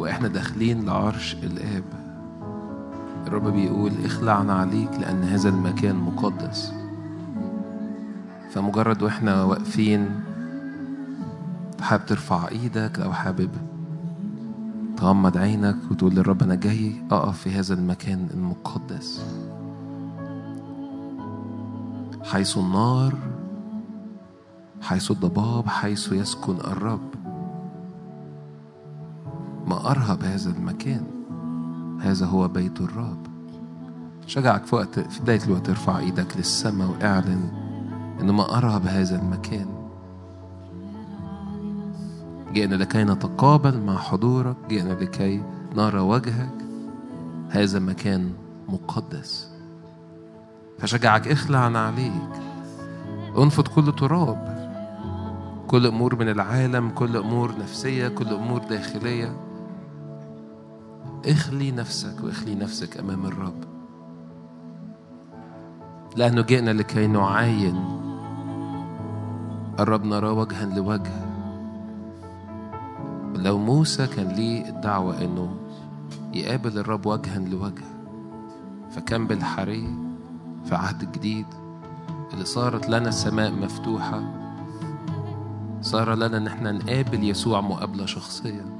وإحنا داخلين لعرش الآب. الرب بيقول اخلع عليك لأن هذا المكان مقدس. فمجرد وإحنا واقفين حابب ترفع إيدك أو حابب تغمض عينك وتقول للرب أنا جاي أقف في هذا المكان المقدس. حيث النار حيث الضباب حيث يسكن الرب. ما أرهب هذا المكان. هذا هو بيت الرب. شجعك في وقت في بداية الوقت ارفع إيدك للسماء واعلن ان ما أرهب هذا المكان. جئنا لكي نتقابل مع حضورك. جئنا لكي نرى وجهك. هذا مكان مقدس. فشجعك اخلع عليك. انفض كل تراب. كل أمور من العالم كل أمور نفسية كل أمور داخلية. اخلي نفسك واخلي نفسك امام الرب. لأنه جئنا لكي نعاين. الرب نراه وجها لوجه. لو موسى كان ليه الدعوة إنه يقابل الرب وجها لوجه فكان بالحري في عهد الجديد اللي صارت لنا السماء مفتوحة صار لنا إن إحنا نقابل يسوع مقابلة شخصية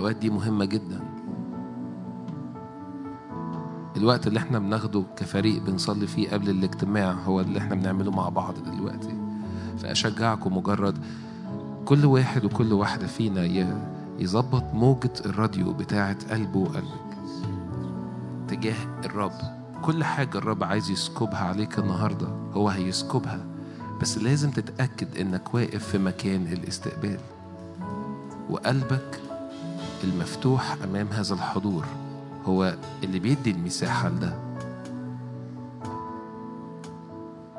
الأوقات دي مهمة جدا. الوقت اللي إحنا بناخده كفريق بنصلي فيه قبل الاجتماع هو اللي إحنا بنعمله مع بعض دلوقتي. فأشجعكم مجرد كل واحد وكل واحدة فينا يظبط موجة الراديو بتاعة قلبه وقلبك. تجاه الرب. كل حاجة الرب عايز يسكبها عليك النهاردة هو هيسكبها. بس لازم تتأكد إنك واقف في مكان الاستقبال. وقلبك المفتوح أمام هذا الحضور. هو اللي بيدي المساحة لده.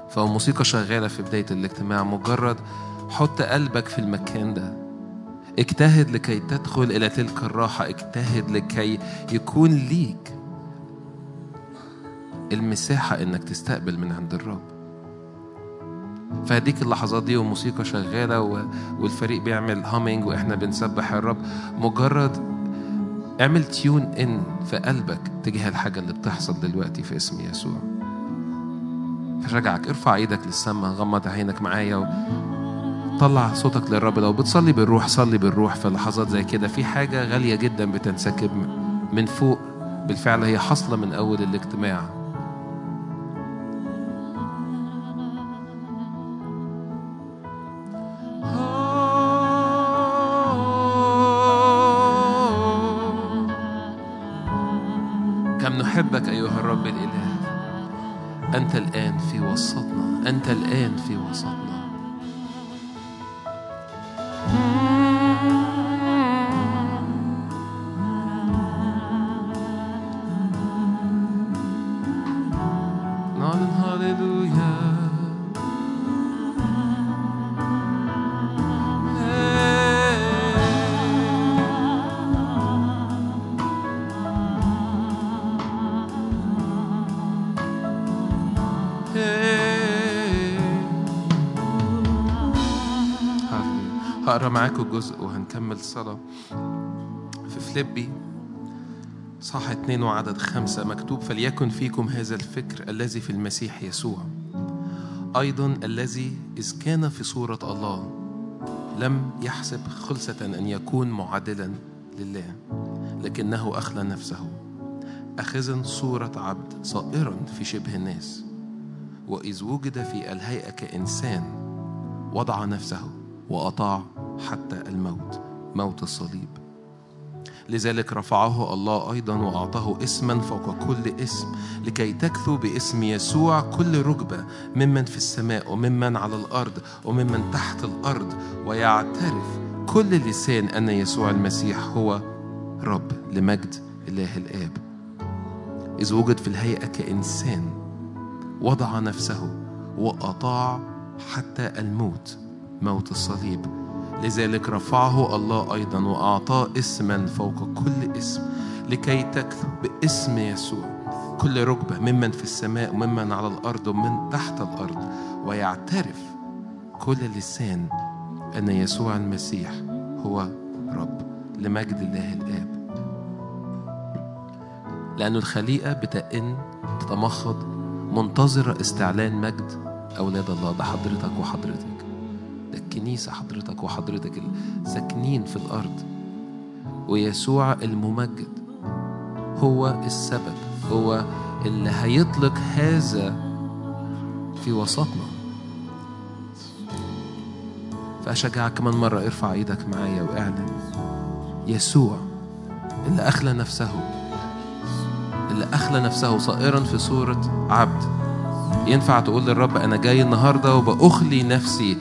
فهو موسيقى شغالة في بداية الاجتماع. مجرد حط قلبك في المكان ده. اجتهد لكي تدخل إلى تلك الراحة. اجتهد لكي يكون ليك المساحة إنك تستقبل من عند الرب. فهديك اللحظات دي وموسيقى شغالة. والفريق بيعمل هامينج وإحنا بنسبح الرب. مجرد اعمل تيون إن في قلبك تجاه الحاجة اللي بتحصل دلوقتي في اسم يسوع. فشجعك ارفع إيدك للسماء غمض عينك معايا و... طلع صوتك للرب. لو بتصلي بالروح صلي بالروح في لحظات زي كده. في حاجة غالية جدا بتنسكب من فوق. بالفعل هي حاصلة من أول الاجتماع. جزء وهنكمل صلاة في فليبي صح اتنين وعدد خمسة مكتوب فليكن فيكم هذا الفكر الذي في المسيح يسوع. أيضا الذي إذ كان في صورة الله لم يحسب خلصة أن يكون معادلا لله لكنه أخلى نفسه. أخذا صورة عبد صائرا في شبه الناس. وإذ وجد في الهيئة كإنسان وضع نفسه وأطاع حتى الموت موت الصليب. لذلك رفعه الله أيضا وأعطاه اسما فوق كل اسم لكي تكثو باسم يسوع كل ركبة ممن في السماء وممن على الأرض وممن تحت الأرض ويعترف كل لسان أن يسوع المسيح هو رب لمجد الله الآب. إذ وجد في الهيئة كإنسان وضع نفسه وأطاع حتى الموت موت الصليب. لذلك رفعه الله أيضا وأعطاه اسما فوق كل اسم لكي تكثر باسم يسوع كل ركبة ممن في السماء وممن على الأرض ومن تحت الأرض ويعترف كل لسان أن يسوع المسيح هو رب لمجد الله الآب. لأن الخليقة بتئن تتمخض منتظرة استعلان مجد أولاد الله ده حضرتك وحضرتك. ده الكنيسة حضرتك وحضرتك الساكنين في الأرض. ويسوع الممجد هو السبب هو اللي هيطلق هذا في وسطنا. فأشجعك كمان مرة ارفع إيدك معايا وأعلن. يسوع اللي أخلى نفسه اللي أخلى نفسه صائرا في صورة عبد. ينفع تقول للرب أنا جاي النهاردة وبأخلي نفسي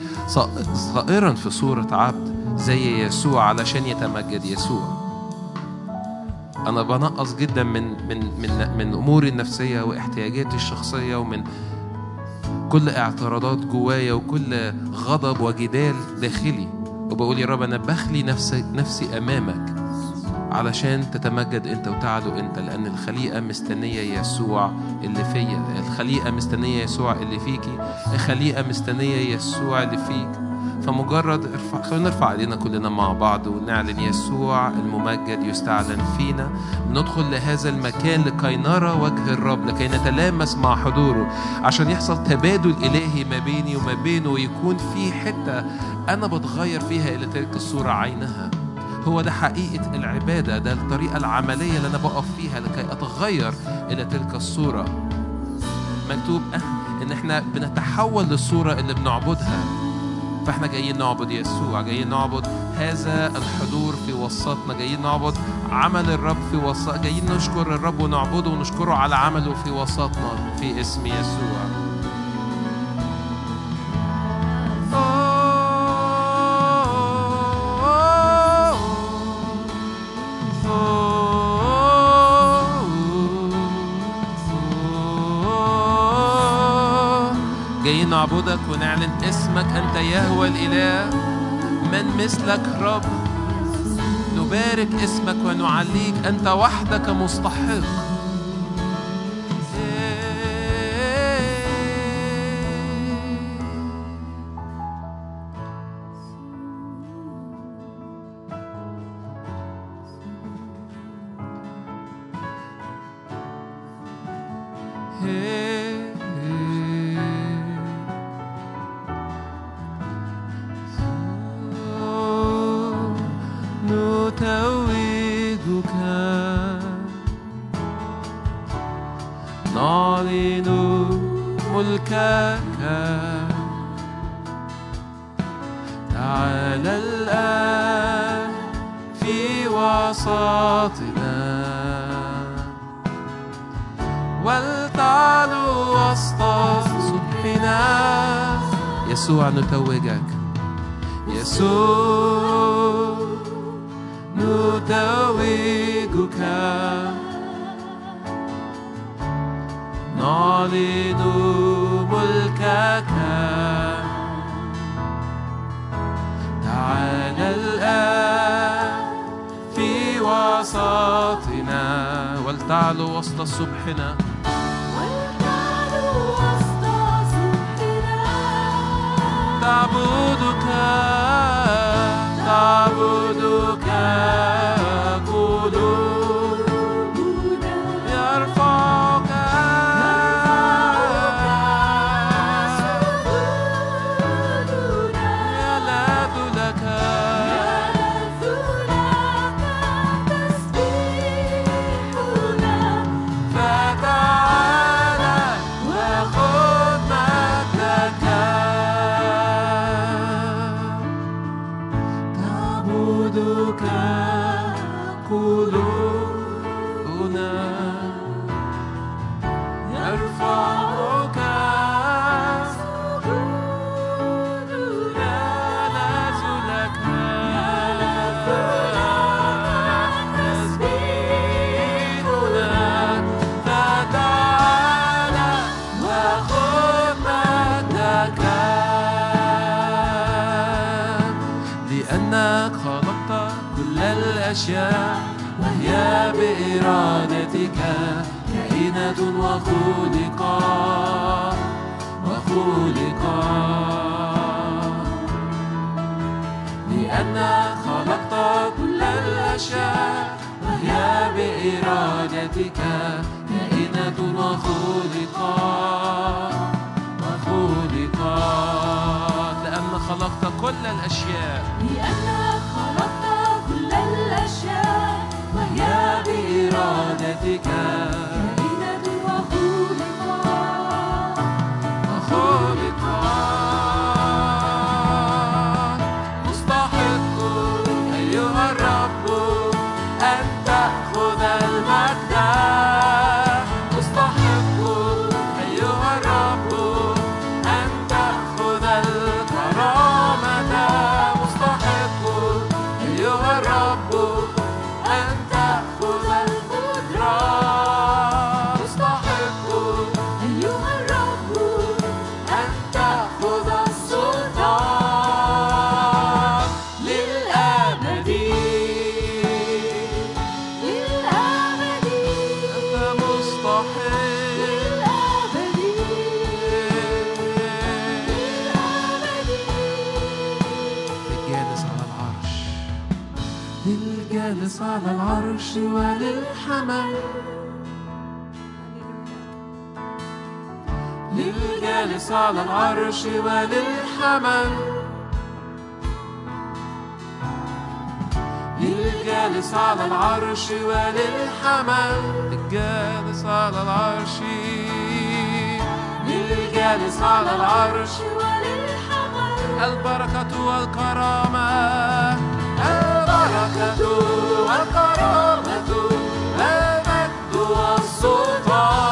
صائرا في صورة عبد زي يسوع علشان يتمجد يسوع. أنا بنقص جدا من من من من أموري النفسية واحتياجاتي الشخصية ومن كل اعتراضات جوايا وكل غضب وجدال داخلي. وبقول يا رب أنا بخلي نفسي نفسي أمامك. علشان تتمجد انت وتعلو انت لأن الخليقة مستنية يسوع اللي فيا الخليقة مستنية يسوع اللي فيكي الخليقة مستنية يسوع اللي فيك. فمجرد ارفع خلينا نرفع ايدينا كلنا مع بعض ونعلن يسوع الممجد يستعلن فينا. ندخل لهذا المكان لكي نرى وجه الرب لكي نتلامس مع حضوره. عشان يحصل تبادل إلهي ما بيني وما بينه ويكون في حتة أنا بتغير فيها إلى تلك الصورة عينها. هو ده حقيقة العبادة ده الطريقة العملية اللي أنا بقف فيها لكي أتغير إلى تلك الصورة. مكتوب إن إحنا بنتحول للصورة اللي بنعبدها. فإحنا جايين نعبد يسوع جايين نعبد هذا الحضور في وسطنا جايين نعبد عمل الرب في وسط جايين نشكر الرب ونعبده ونشكره على عمله في وسطنا في اسم يسوع. نعبدك ونعلن اسمك أنت يهوى الإله. من مثلك رب نبارك اسمك ونعليك أنت وحدك مستحق. ثوجك يسوع خلقت كل الأشياء وهي بإرادتك. على العرش وللحمل. للجالس على العرش وللحمل. للجالس على العرش. للجالس على العرش وللحمل. البركة والكرامة. البركة والكرامة. المجد والسلطان.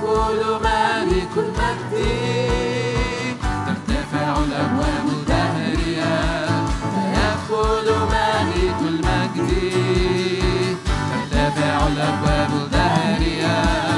ندخل مالك المجد. ترتفع الأبواب الدهرية. فيدخل مالك المجد. ترتفع الأبواب الدهرية.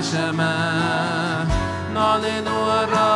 شماه نعلن الرب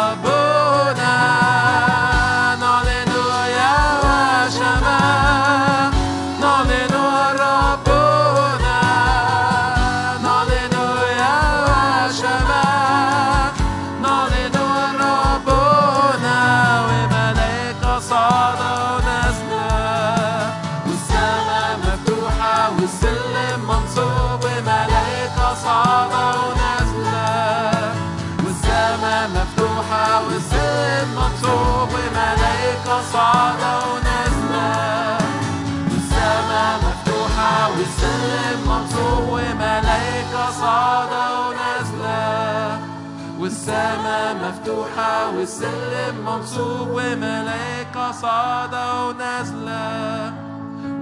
مفتوحة والسلم منصوب وملائكة صعدة ونازلة.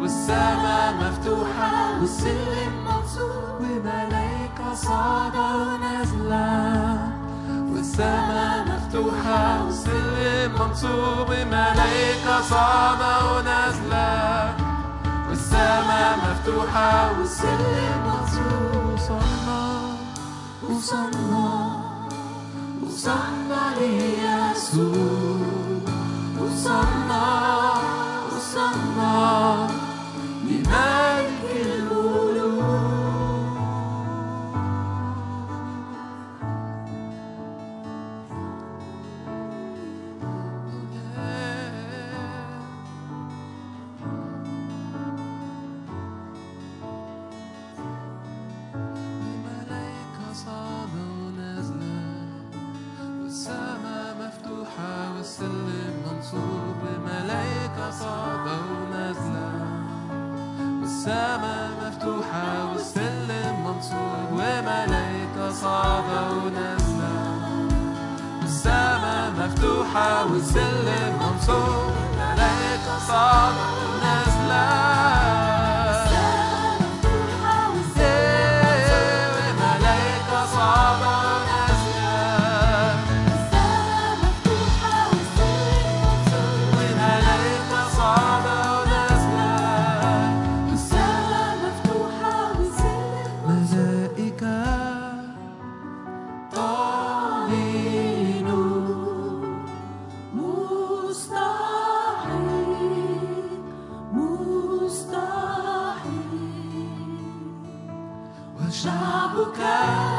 والسماء مفتوحة والسلم منصوب وملائكة صعدة ونازلة. والسماء مفتوحة والسلم منصوب وملائكة صعدة ونازلة. والسماء مفتوحة والسلم منصوب. وصلنا. وصلنا. Usannari Yesu. Usanna Já bocar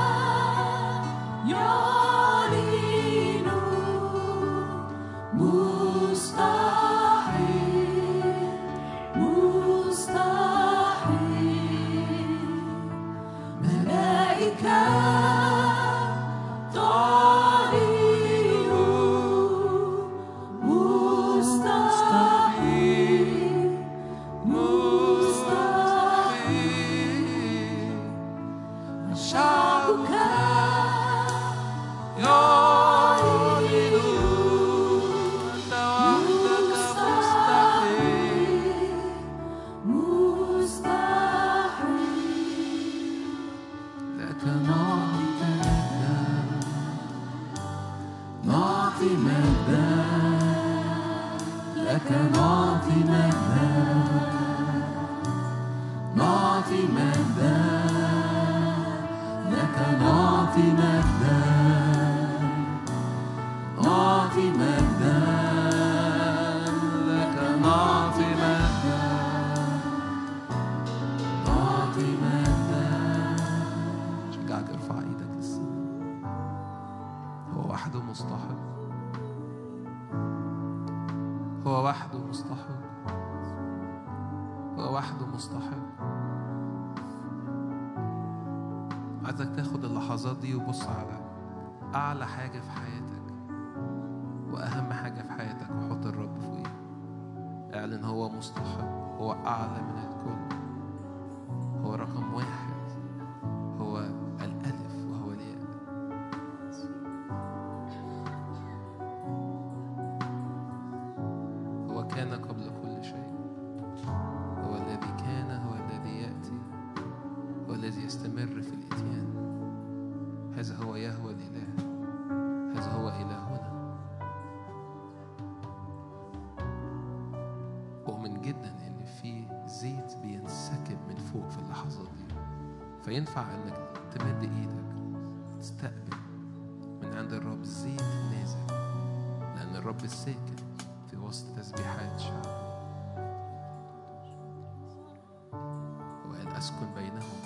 أسكن بينهم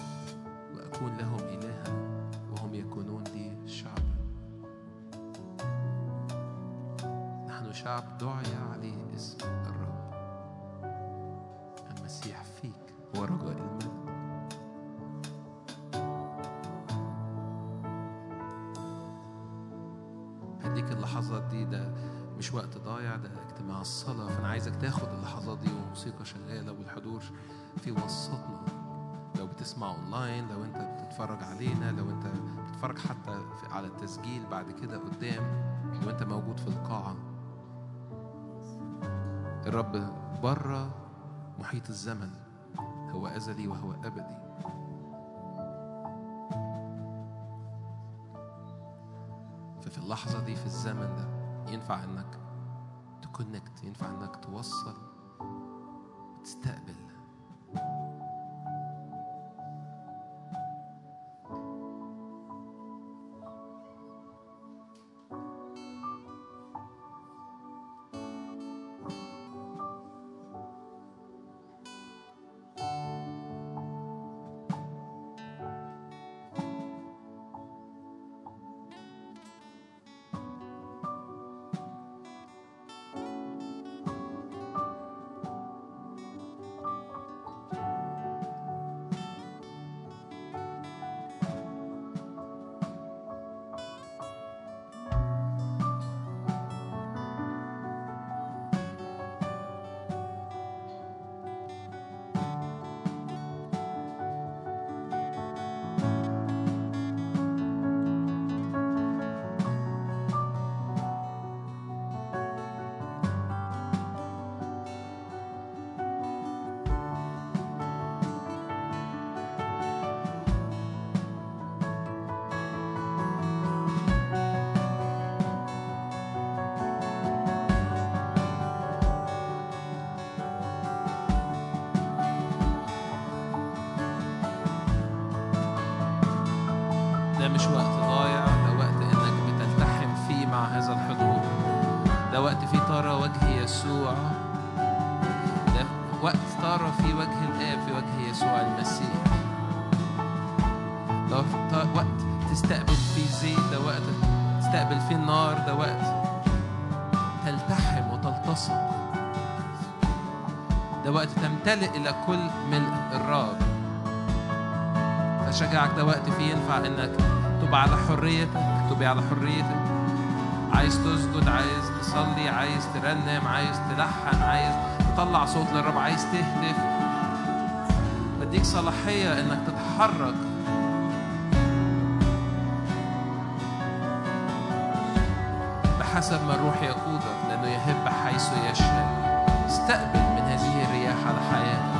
وأكون لهم إلها وهم يكونون لي شعبا نحن شعب دعي عليه اسم الرب. المسيح فيك هو رجاء الملك. هديك اللحظات دي ده مش وقت ضايع ده اجتماع الصلاة. فأنا عايزك تاخد اللحظات دي والموسيقى شغالة والحضور في وسطنا. بتسمع اونلاين لو انت بتتفرج علينا لو انت بتتفرج حتى على التسجيل بعد كده قدام لو انت موجود في القاعة. الرب بره محيط الزمن هو أزلي وهو أبدي. ففي اللحظة دي في الزمن ده ينفع إنك تكونكت ينفع إنك توصل تستقبل. تستقبل فيه النار ده وقت تلتحم وتلتصق. ده وقت تمتلئ إلى كل ملء الرب. فشجعك ده وقت فيه ينفع إنك تبقى على حريتك تبقى على حريتك. عايز تسجد عايز تصلي عايز ترنم عايز تلحن عايز تطلع صوت للرب عايز تهتف بديك صلاحية إنك تتحرك. بحسب ما الروح يقودك لأنه يهب حيث يشاء. استقبل من هذه الرياح على حياتك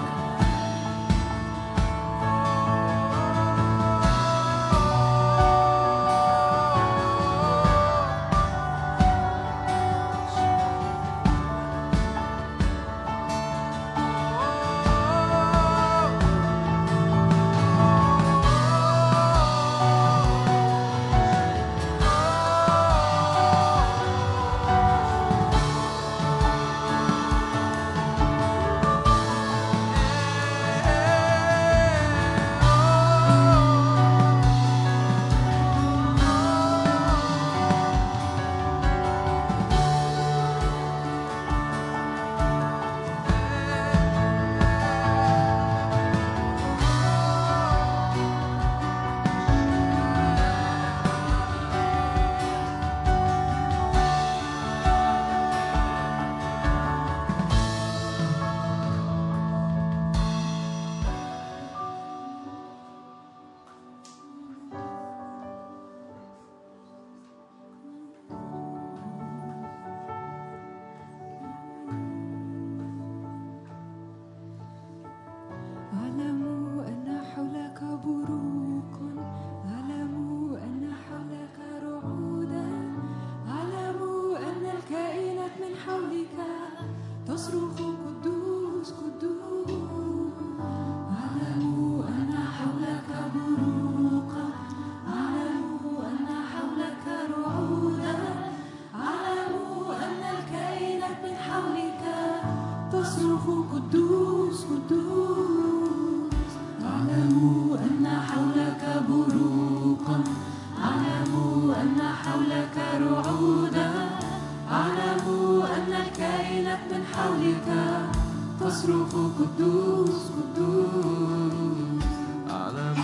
تصرخ قدوس قدوس. أعلم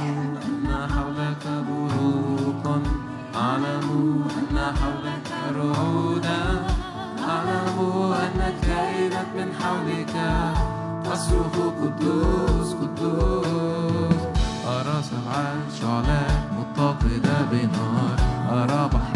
أن حولك بروقا. أعلم أن حولك رعودا. أعلم أن الكائنات من حولك تصرخ قدوس قدوس. أرى سبع شعلات متقدة بنار. أرى بحر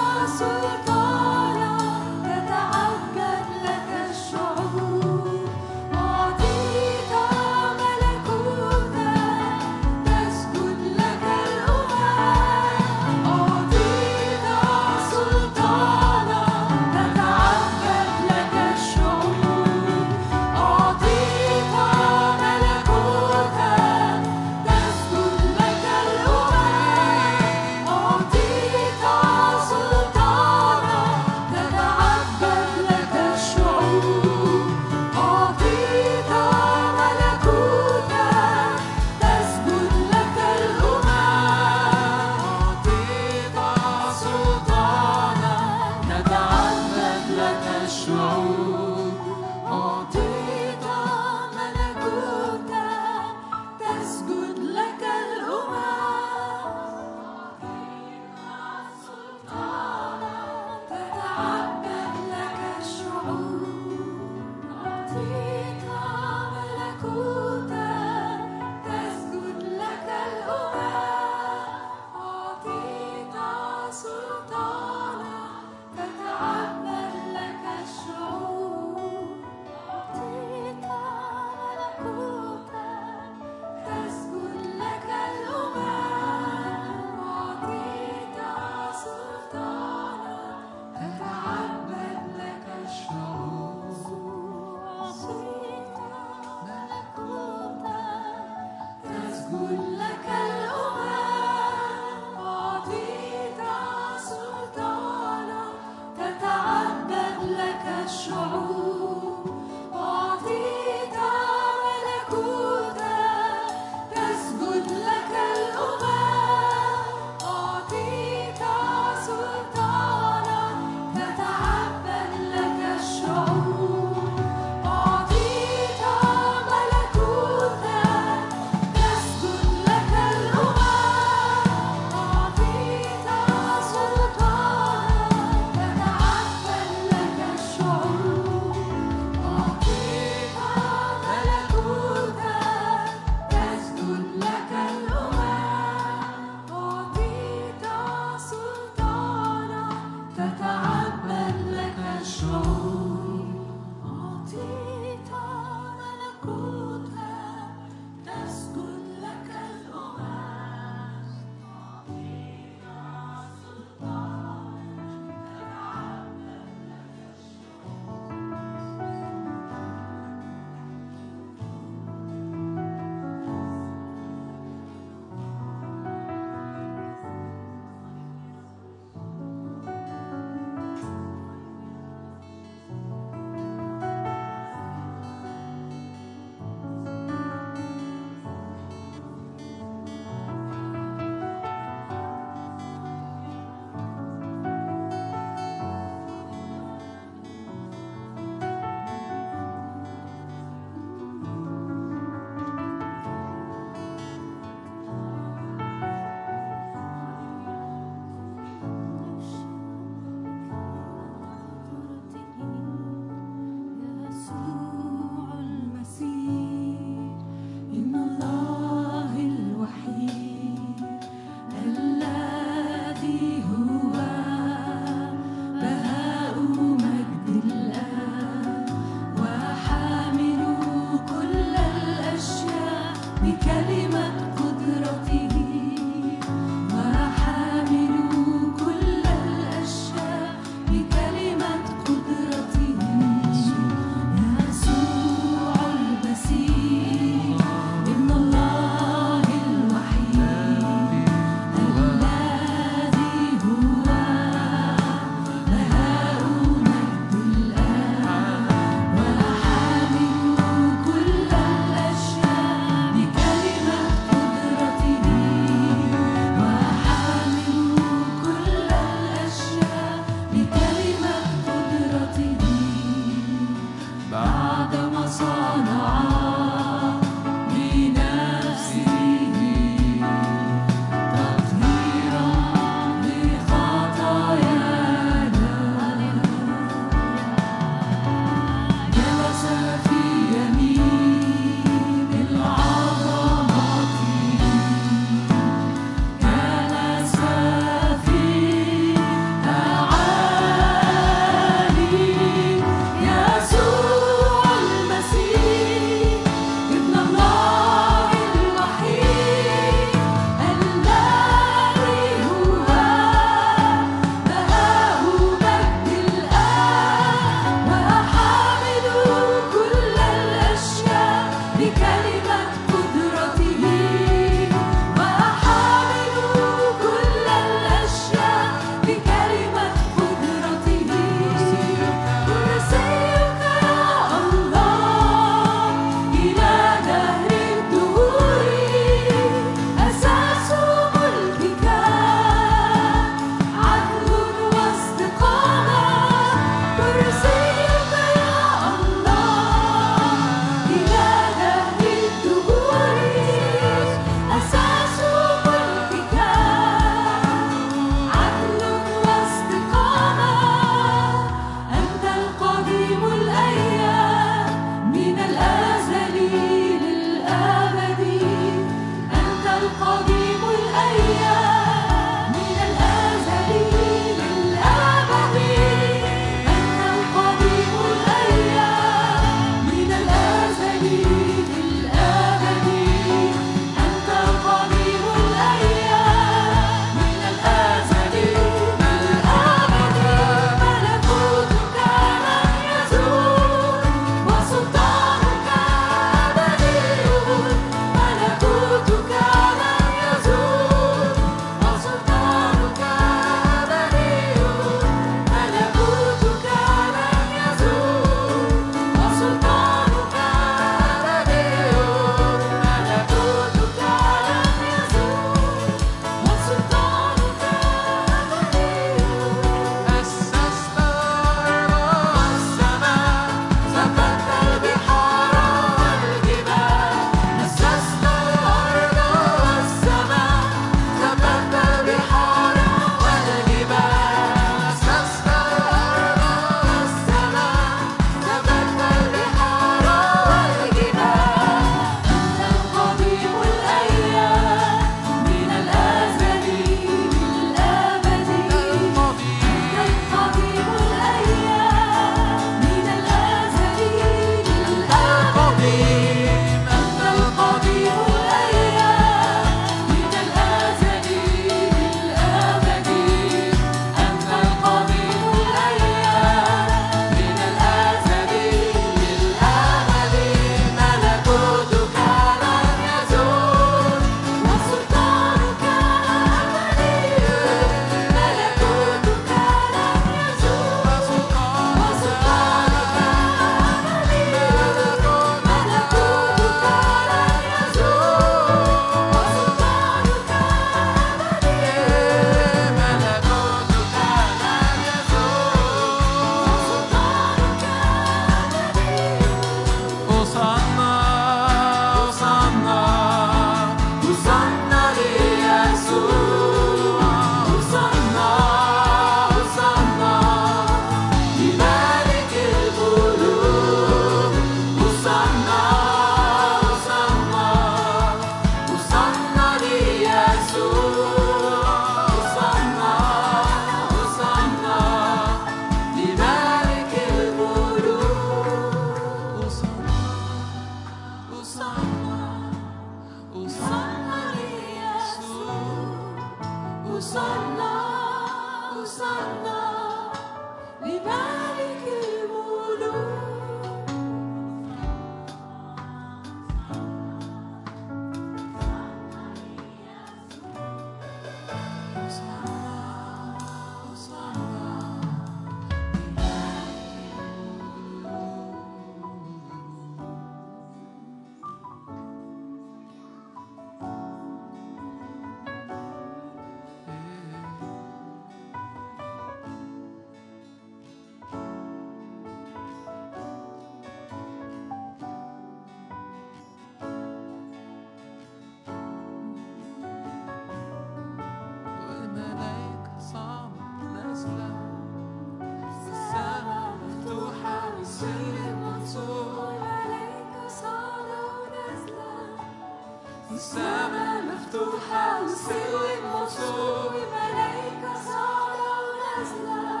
السماء مفتوحة والسلم مطلوب ملايكة صاعدة ونازلة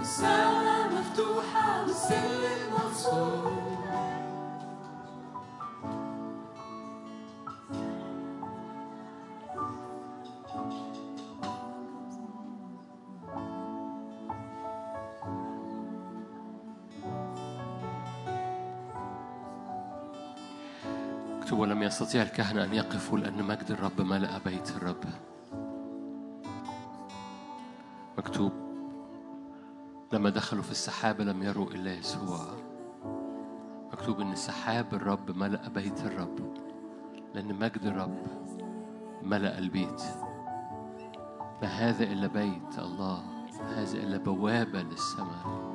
السماء مفتوحة والسلم مطلوب ولم يستطيع الكهنة أن يقفوا لأن مجد الرب ملأ بيت الرب. مكتوب لما دخلوا في السحابة لم يروا إلا يسوع. مكتوب إن سحاب الرب ملأ بيت الرب لأن مجد الرب ملأ ألبيت. ما هذا إلا بيت الله هذا إلا بوابة للسماء.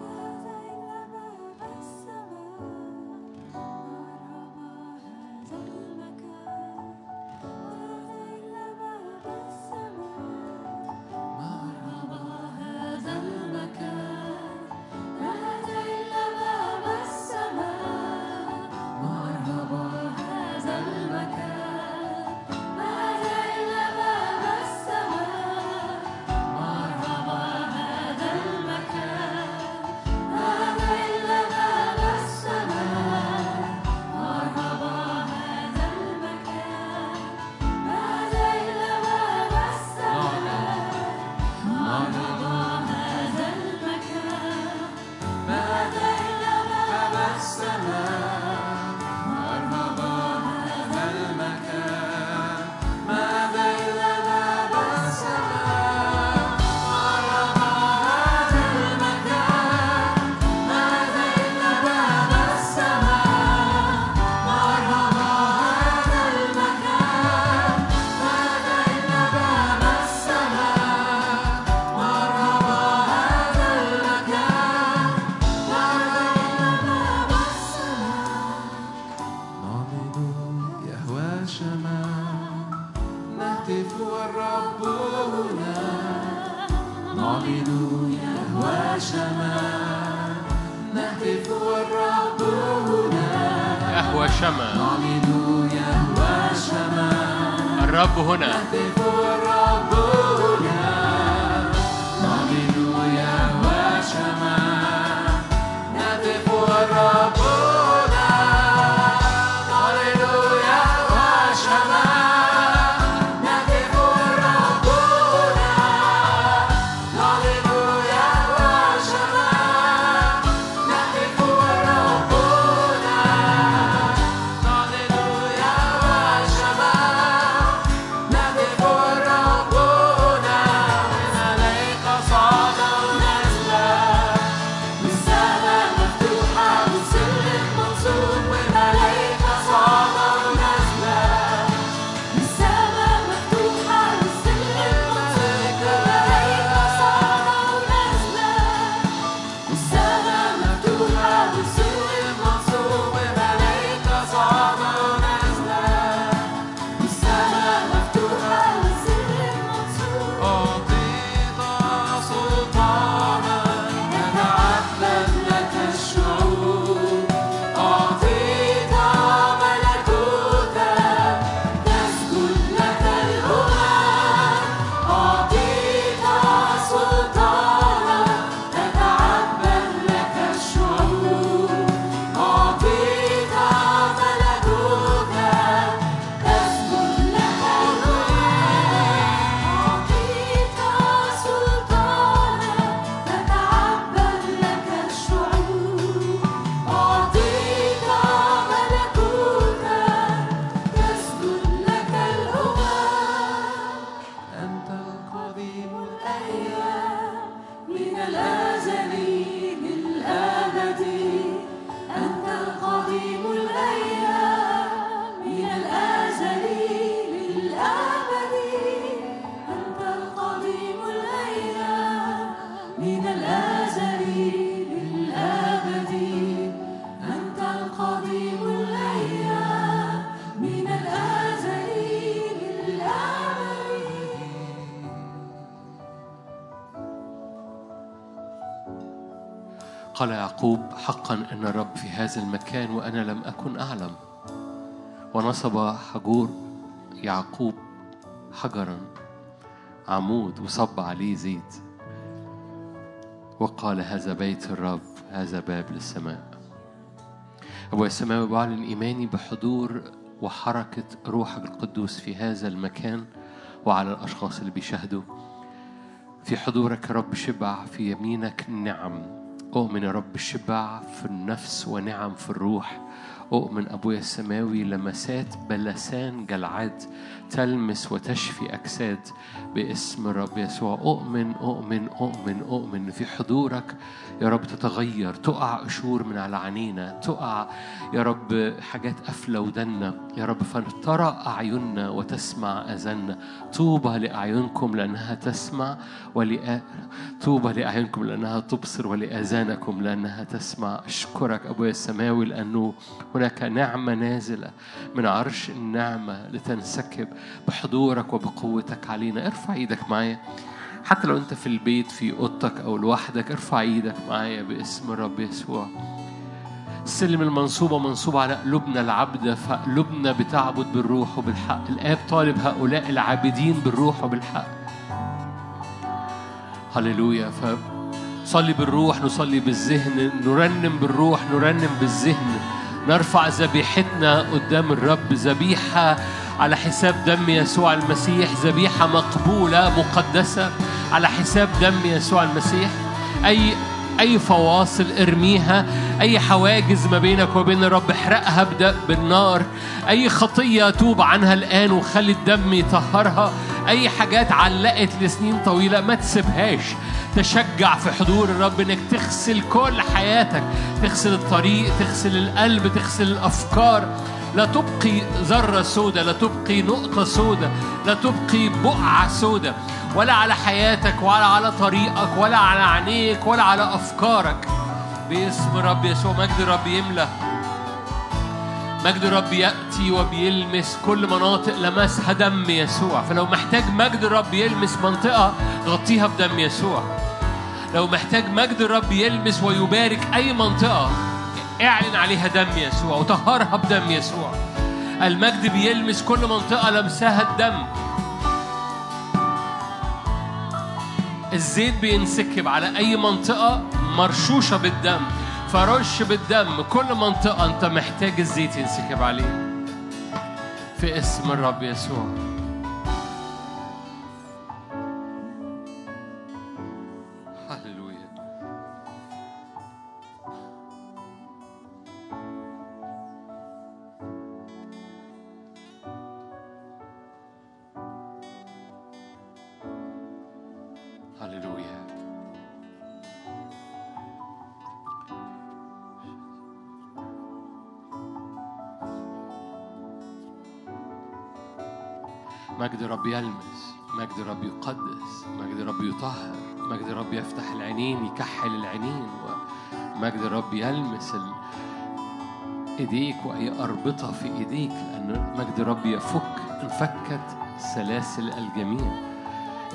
الرب هنا. ونصب حجور يعقوب حجرا عمود وصب عليه زيت. وقال هذا بيت الرب هذا باب للسماء. أبويا السماوي بعلن إيماني بحضور وحركة روحك القدوس في هذا المكان وعلى الأشخاص اللي بيشاهدوا. في حضورك يا رب شبع في يمينك نعم. أؤمن يا رب شبع في النفس ونعم في الروح. أؤمن أبويا السماوي لمسات بلسان جلعاد تلمس وتشفي أجساد باسم الرب يسوع. أؤمن أؤمن أؤمن أؤمن في حضورك. يا رب تتغير تقع قشور من على عينينا تقع يا رب حاجات قافلة ودنا يا رب فترى أعيننا وتسمع أذاننا طوبى لأعينكم لأنها تسمع ولأ طوبى لأعينكم لأنها تبصر ولآذانكم لأنها تسمع. أشكرك أبويا السماوي لأنه هناك نعمة نازلة من عرش النعمة لتنسكب بحضورك وبقوتك علينا. ارفع إيدك معايا. حتى لو انت في البيت في أوضتك أو لوحدك ارفع إيدك معايا باسم الرب يسوع. السلم المنصوبة منصوبة على قلوبنا العبدة فقلوبنا بتعبد بالروح وبالحق. الآب طالب هؤلاء العابدين بالروح وبالحق. هللويا. فصلي بالروح نصلي بالذهن. نرنم بالروح نرنم بالذهن. نرفع ذبيحتنا قدام الرب. ذبيحة على حساب دم يسوع المسيح. ذبيحة مقبولة مقدسة على حساب دم يسوع المسيح. أي أي فواصل ارميها أي حواجز ما بينك وبين الرب احرقها بالنار. أي خطية توب عنها الآن وخلي الدم يطهرها. أي حاجات علقت لسنين طويلة ما تسيبهاش. تشجع في حضور الرب إنك تغسل كل حياتك. تغسل الطريق تغسل القلب تغسل الأفكار. لا تبقي ذرة سودة لا تبقي نقطة سودة لا تبقي بقعة سودة. ولا على حياتك ولا على طريقك ولا على عينيك ولا على أفكارك. باسم رب يسوع مجد رب يملى مجد الرب يأتي وبيلمس كل مناطق لمسها دم يسوع. فلو محتاج مجد الرب يلمس منطقة غطيها بدم يسوع. لو محتاج مجد الرب يلمس ويبارك أي منطقة اعلن عليها دم يسوع وطهرها بدم يسوع. المجد بيلمس كل منطقة لمسها الدم. الزيت بينسكب على أي منطقة مرشوشة بالدم فرش بالدم كل منطقة أنت محتاج الزيت ينسكب عليه. في اسم الرب يسوع. رب يلمس مجد رب يقدس مجد رب يطهر مجد رب يفتح العينين يكحل العينين ومجد رب يلمس ال... إيديك واي اربطه في إيديك لأن مجد رب يفك انفكت سلاسل الجميع.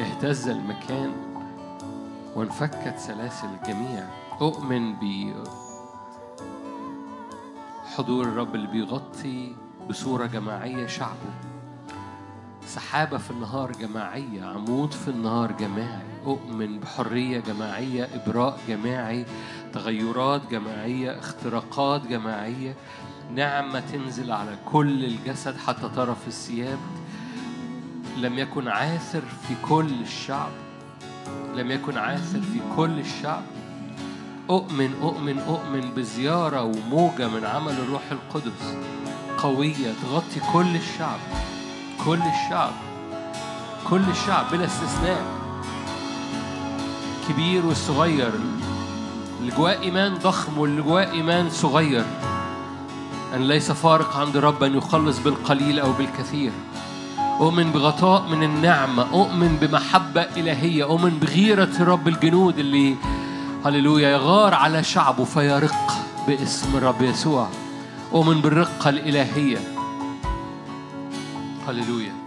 اهتز المكان وانفكت سلاسل الجميع. أؤمن ب حضور الرب اللي بيغطي بصورة جماعية شعبه. سحابة في النهار جماعية عمود في النهار جماعي أؤمن بحرية جماعية إبراء جماعي تغيرات جماعية اختراقات جماعية. نعمة تنزل على كل الجسد حتى طرف الثياب. لم يكن عاثر في كل الشعب. لم يكن عاثر في كل الشعب. أؤمن أؤمن أؤمن بزيارة وموجة من عمل الروح القدس. قوية تغطي كل الشعب. كل الشعب كل الشعب بلا استثناء. كبير والصغير اللي جواه إيمان ضخم واللي جواه إيمان صغير. أن ليس فارق عند رب أن يخلص بالقليل أو بالكثير. أؤمن بغطاء من النعمة أؤمن بمحبة إلهية أؤمن بغيرة رب الجنود اللي هللويا يغار على شعبه فيرق باسم الرب يسوع. أؤمن بالرقة الإلهية. هللويا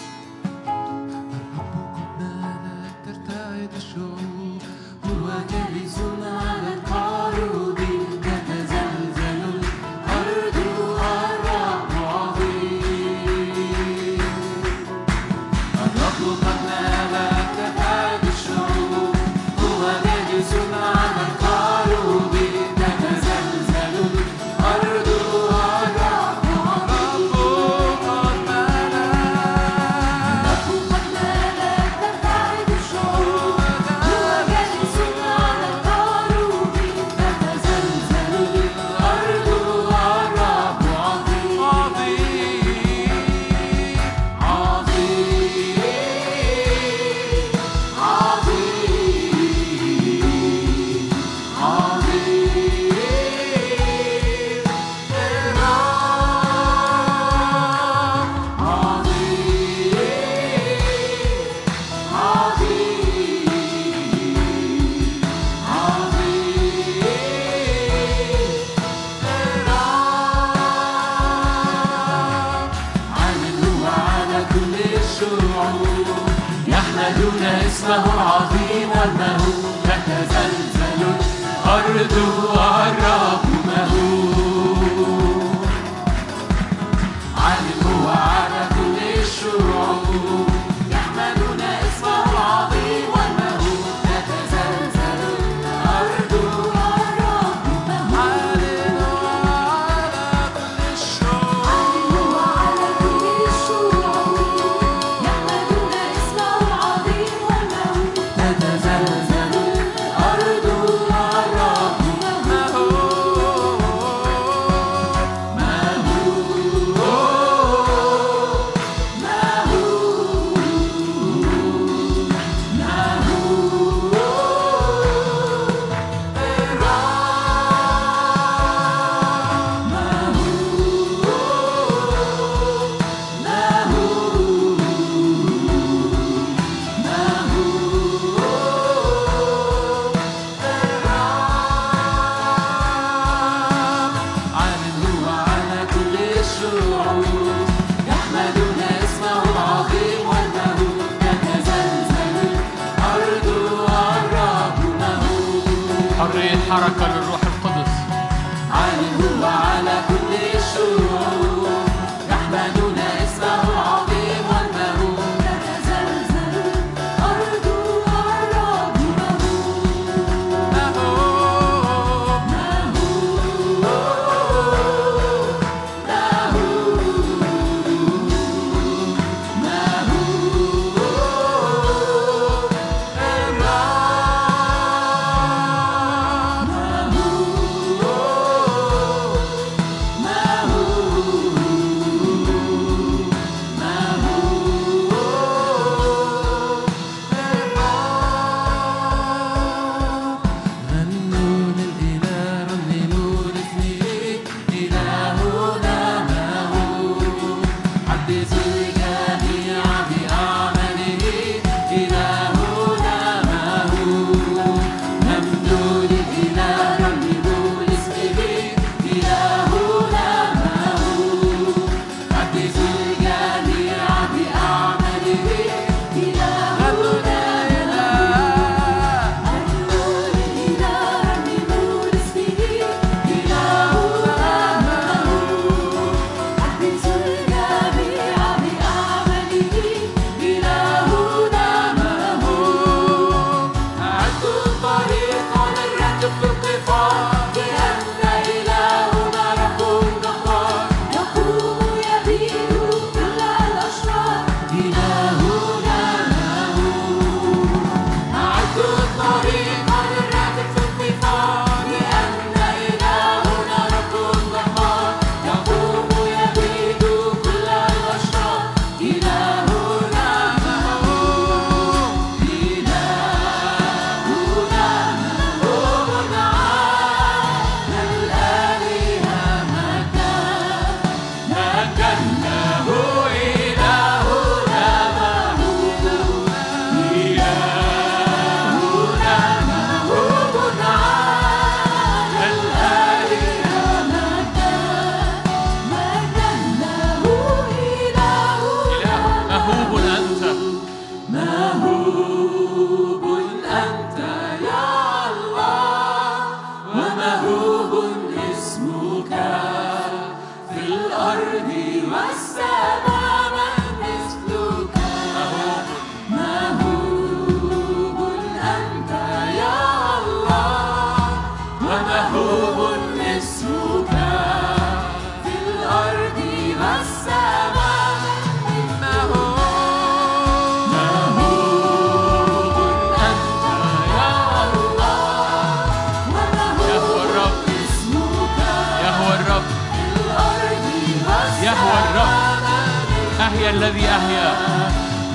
أحيا الذي أحيا؟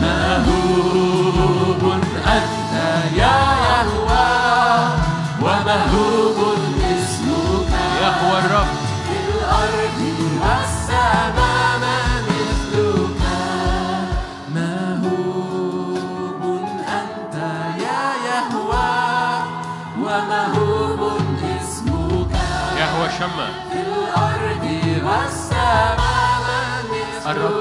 ما هو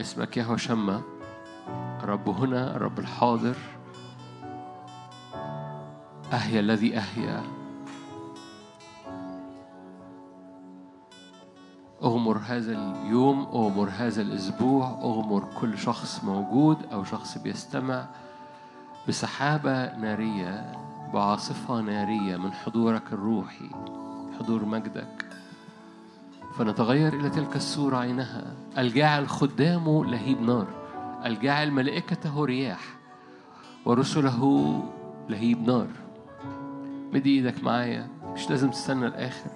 اسمك يهوى شمة رب هنا رب الحاضر. أهيا الذي أهيا أغمر هذا اليوم أغمر هذا الأسبوع أغمر كل شخص موجود أو شخص بيستمع بسحابة نارية بعاصفة نارية من حضورك الروحي حضور مجدك. فنتغير إلى تلك الصورة عينها. الجاعل خدامه لهيب نار. الجاعل ملائكته رياح ورسله لهيب نار. مد إيدك معايا. مش لازم تستنى الآخر.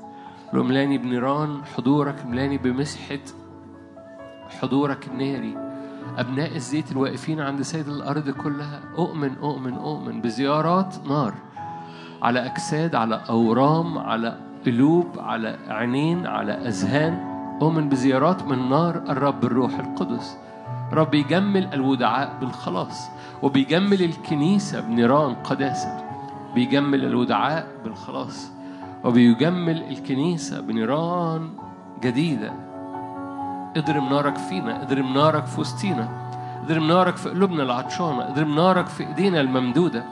لو ملاني بنيران. حضورك ملاني بمسحة. حضورك الناري. أبناء الزيت الواقفين عند سيد الأرض كلها. أؤمن أؤمن أؤمن. بزيارات نار. على أجساد على أورام على قلوب على عينين على أذهان أؤمن بزيارات من نار الرب الروح القدس. رب يجمل الودعاء بالخلاص وبيجمل الكنيسة بنيران قداسة. بيجمل الودعاء بالخلاص وبيجمل الكنيسة بنيران جديدة. اضرم نارك فينا اضرم نارك في وسطينا. اضرم نارك في قلوبنا العطشانة اضرم نارك في ايدينا الممدودة.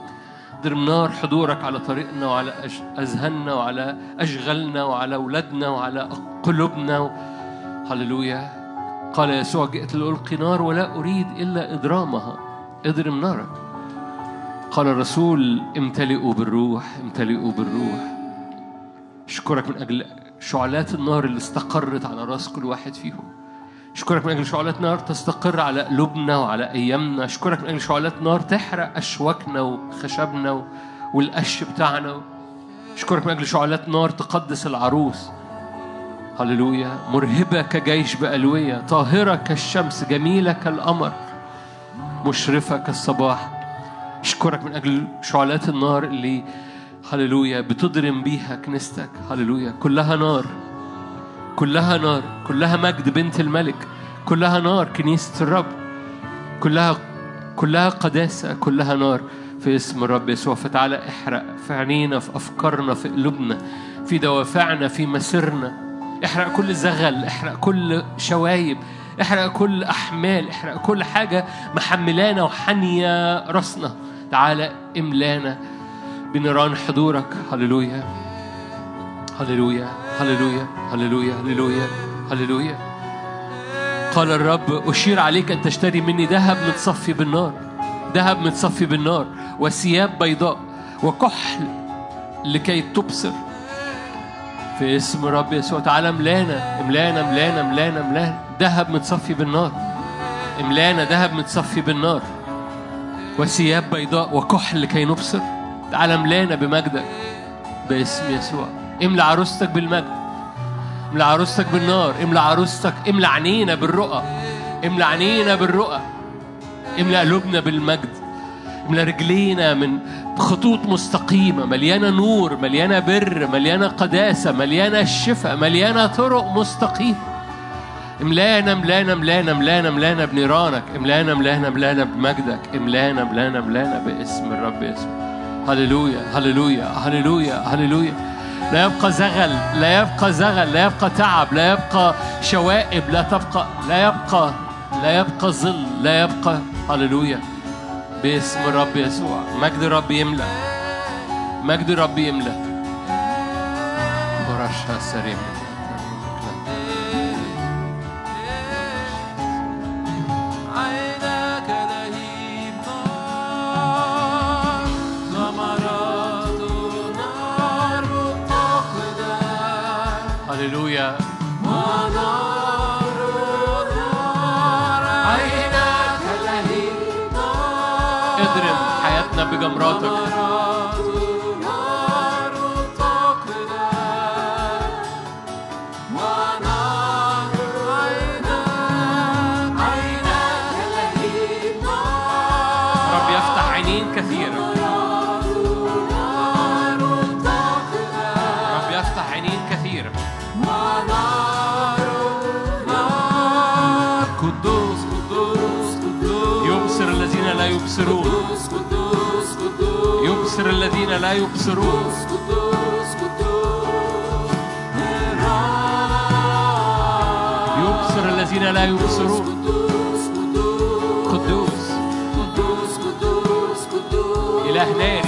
اضرم نار حضورك على طريقنا وعلى أذهاننا وعلى أشغالنا وعلى أولادنا وعلى قلوبنا. هللويا. قال يسوع جئت لألقي نار ولا أريد إلا إضرامها. اضرم نارك. قال الرسول امتلئوا بالروح امتلئوا بالروح. اشكرك من أجل شعلات النار اللي استقرت على راس كل واحد فيهم. أشكرك من أجل شعلات نار تستقر على قلوبنا وعلى أيامنا. أشكرك من أجل شعلات نار تحرق أشواكنا وخشبنا والقش بتاعنا. أشكرك من أجل شعلات نار تقدس العروس. هللويا. مرهبة كجيش بألوية. طاهرة كالشمس. جميلة كالقمر. مشرفة كالصباح. أشكرك من أجل شعلات النار اللي هللويا بتضرم بيها كنيستك. هللويا. كلها نار. كلها نار كلها مجد بنت الملك كلها نار كنيسة الرب كلها كلها قداسة كلها نار. في اسم الرب يسوع فتعالى احرق في عينينا في أفكارنا في قلوبنا في دوافعنا في مسيرنا. احرق كل زغل احرق كل شوايب احرق كل أحمال احرق كل حاجة محملانا وحنية راسنا. تعالى املانا بنيران حضورك. هللويا. هللويا. هللويا هللويا هللويا هللويا. قال الرب أشير عليك أن تشتري مني ذهب متصفي بالنار ذهب متصفي بالنار وثياب بيضاء وكحل لكي تبصر. في اسم رب يسوع تعالى ملانا املانا ملانا ملانا ملانا ذهب متصفي بالنار املانا ذهب متصفي بالنار. وثياب بيضاء وكحل لكي نبصر. تعالى ملانا بمجدك باسم يسوع. املى عروستك بالمجد. املى عروستك بالنار. املى عروستك املى عينينا بالرؤى. املى عينينا بالرؤى. املى قلوبنا بالمجد. املى رجلينا من خطوط مستقيمة. مليانة نور مليانة بر مليانة قداسة مليانة شفاء مليانة طرق مستقيمة. املانا املانا املانا املانا املانا بنيرانك. املانا املانا املانا بمجدك. املانا املانا املانا باسم الرب يسوع. هللويا هللويا هللويا هللويا. لا يبقى زغل لا يبقى زغل لا يبقى تعب لا يبقى شوائب لا تبقى لا يبقى لا يبقى ظل لا يبقى هللويا. باسم الرب يسوع. مجد الرب يملأ. مجد الرب يملأ. برشها سريع هللويا اضرب حياتنا بجمراتك. يبصرون يبصر الذين لا يبصرون. قدوس. قدوس قدوس قدوس. قدوس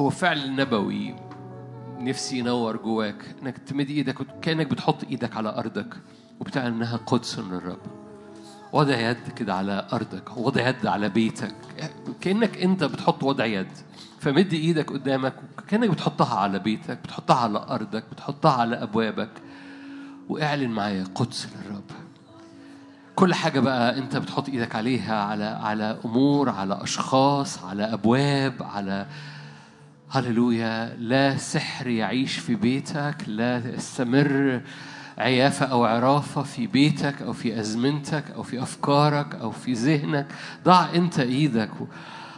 هو فعل نبوي. نفسي ينور جواك إنك تمد إيدك كأنك بتحط إيدك على أرضك وبتعلن إنها قدس للرب وضع يد كده على أرضك وضع يد على بيتك. كأنك أنت بتحط وضع يد. فمد إيدك قدامك كانك بتحطها على بيتك بتحطها على أرضك بتحطها على أبوابك. واعلن معايا قدس للرب. كل حاجة بقى أنت بتحط إيدك عليها على على أمور على أشخاص على أبواب على هللويا. لا سحر يعيش في بيتك لا يستمر عيافة أو عرافة في بيتك أو في أزمنتك أو في أفكارك أو في ذهنك. ضع أنت إيدك.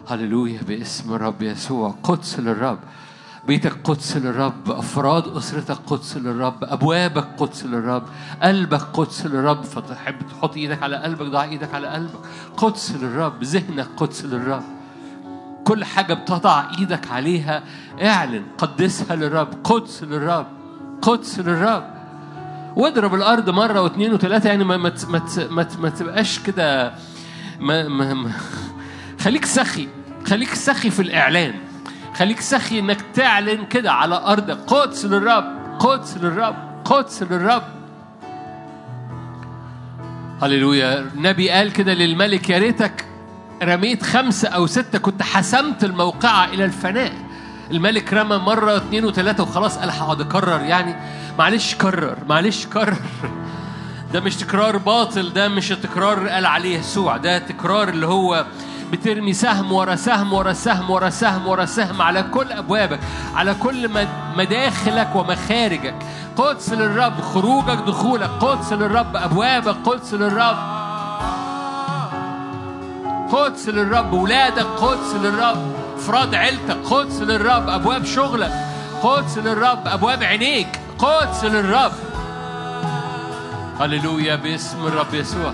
هللويا باسم الرب يسوع. قدس للرب. بيتك قدس للرب. أفراد أسرتك قدس للرب. أبوابك قدس للرب. قلبك قدس للرب. فتحب تحط إيدك على قلبك ضع إيدك على قلبك. قدس للرب. ذهنك قدس للرب. كل حاجة بتضع إيدك عليها اعلن قدسها للرب قدس للرب قدس للرب. واضرب الأرض مرة واثنين وثلاثة يعني ما ما ما ما تبقاش كده ما, ما, ما خليك سخي خليك سخي في الإعلان. خليك سخي إنك تعلن كده على أرضك قدس للرب قدس للرب قدس للرب. هللويا. النبي قال كده للملك يا ريتك رميت خمسة أو ستة كنت حسمت الموقعة إلى الفناء. الملك رمى مرة اتنين وتلاتة وخلاص قال هقعد أكرر يعني. معلش كرر معلش كرر. ده مش تكرار باطل ده مش التكرار اللي قال عليه يسوع ده تكرار اللي هو بترمي سهم ورا سهم ورا سهم ورا سهم ورا سهم على كل أبوابك على كل مد- مداخلك ومخارجك. قدس للرب خروجك دخولك. قدس للرب أبوابك قدس للرب قدس للرب ولادك قدس للرب افراد عيلتك قدس للرب أبواب شغلك قدس للرب أبواب عينيك قدس للرب. هللويا باسم الرب يسوع.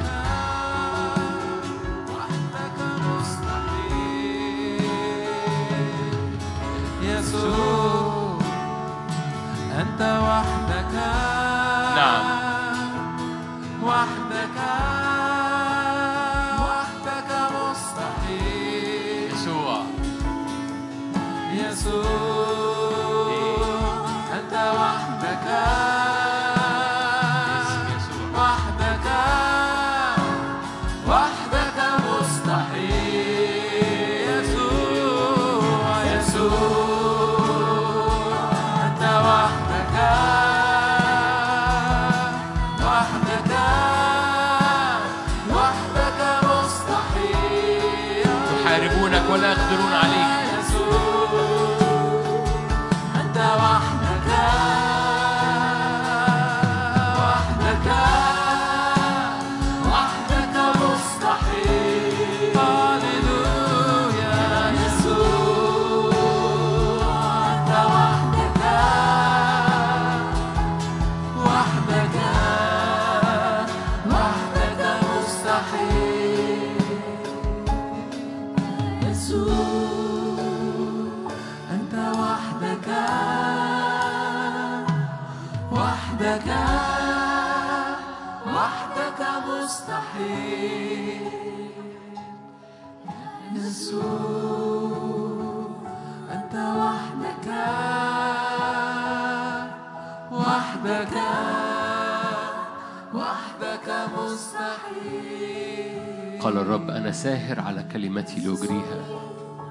قال الرب أنا ساهر على كلمتي لأجريها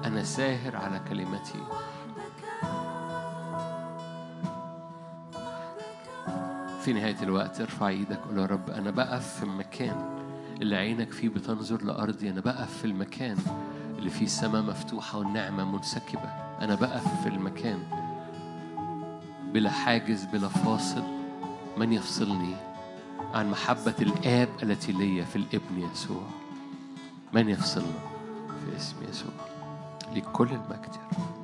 أنا ساهر على كلمتي. في نهاية الوقت ارفع إيدك قول يا رب أنا بقف في المكان اللي عينك فيه بتنظر لأرضي. أنا بقف في المكان اللي فيه السماء مفتوحة والنعمة منسكبة. أنا بقف في المكان بلا حاجز بلا فاصل. من يفصلني عن محبة الآب التي لي في الابن يسوع؟ من يفصلنا في اسم يسوع لكل المجد يا رب.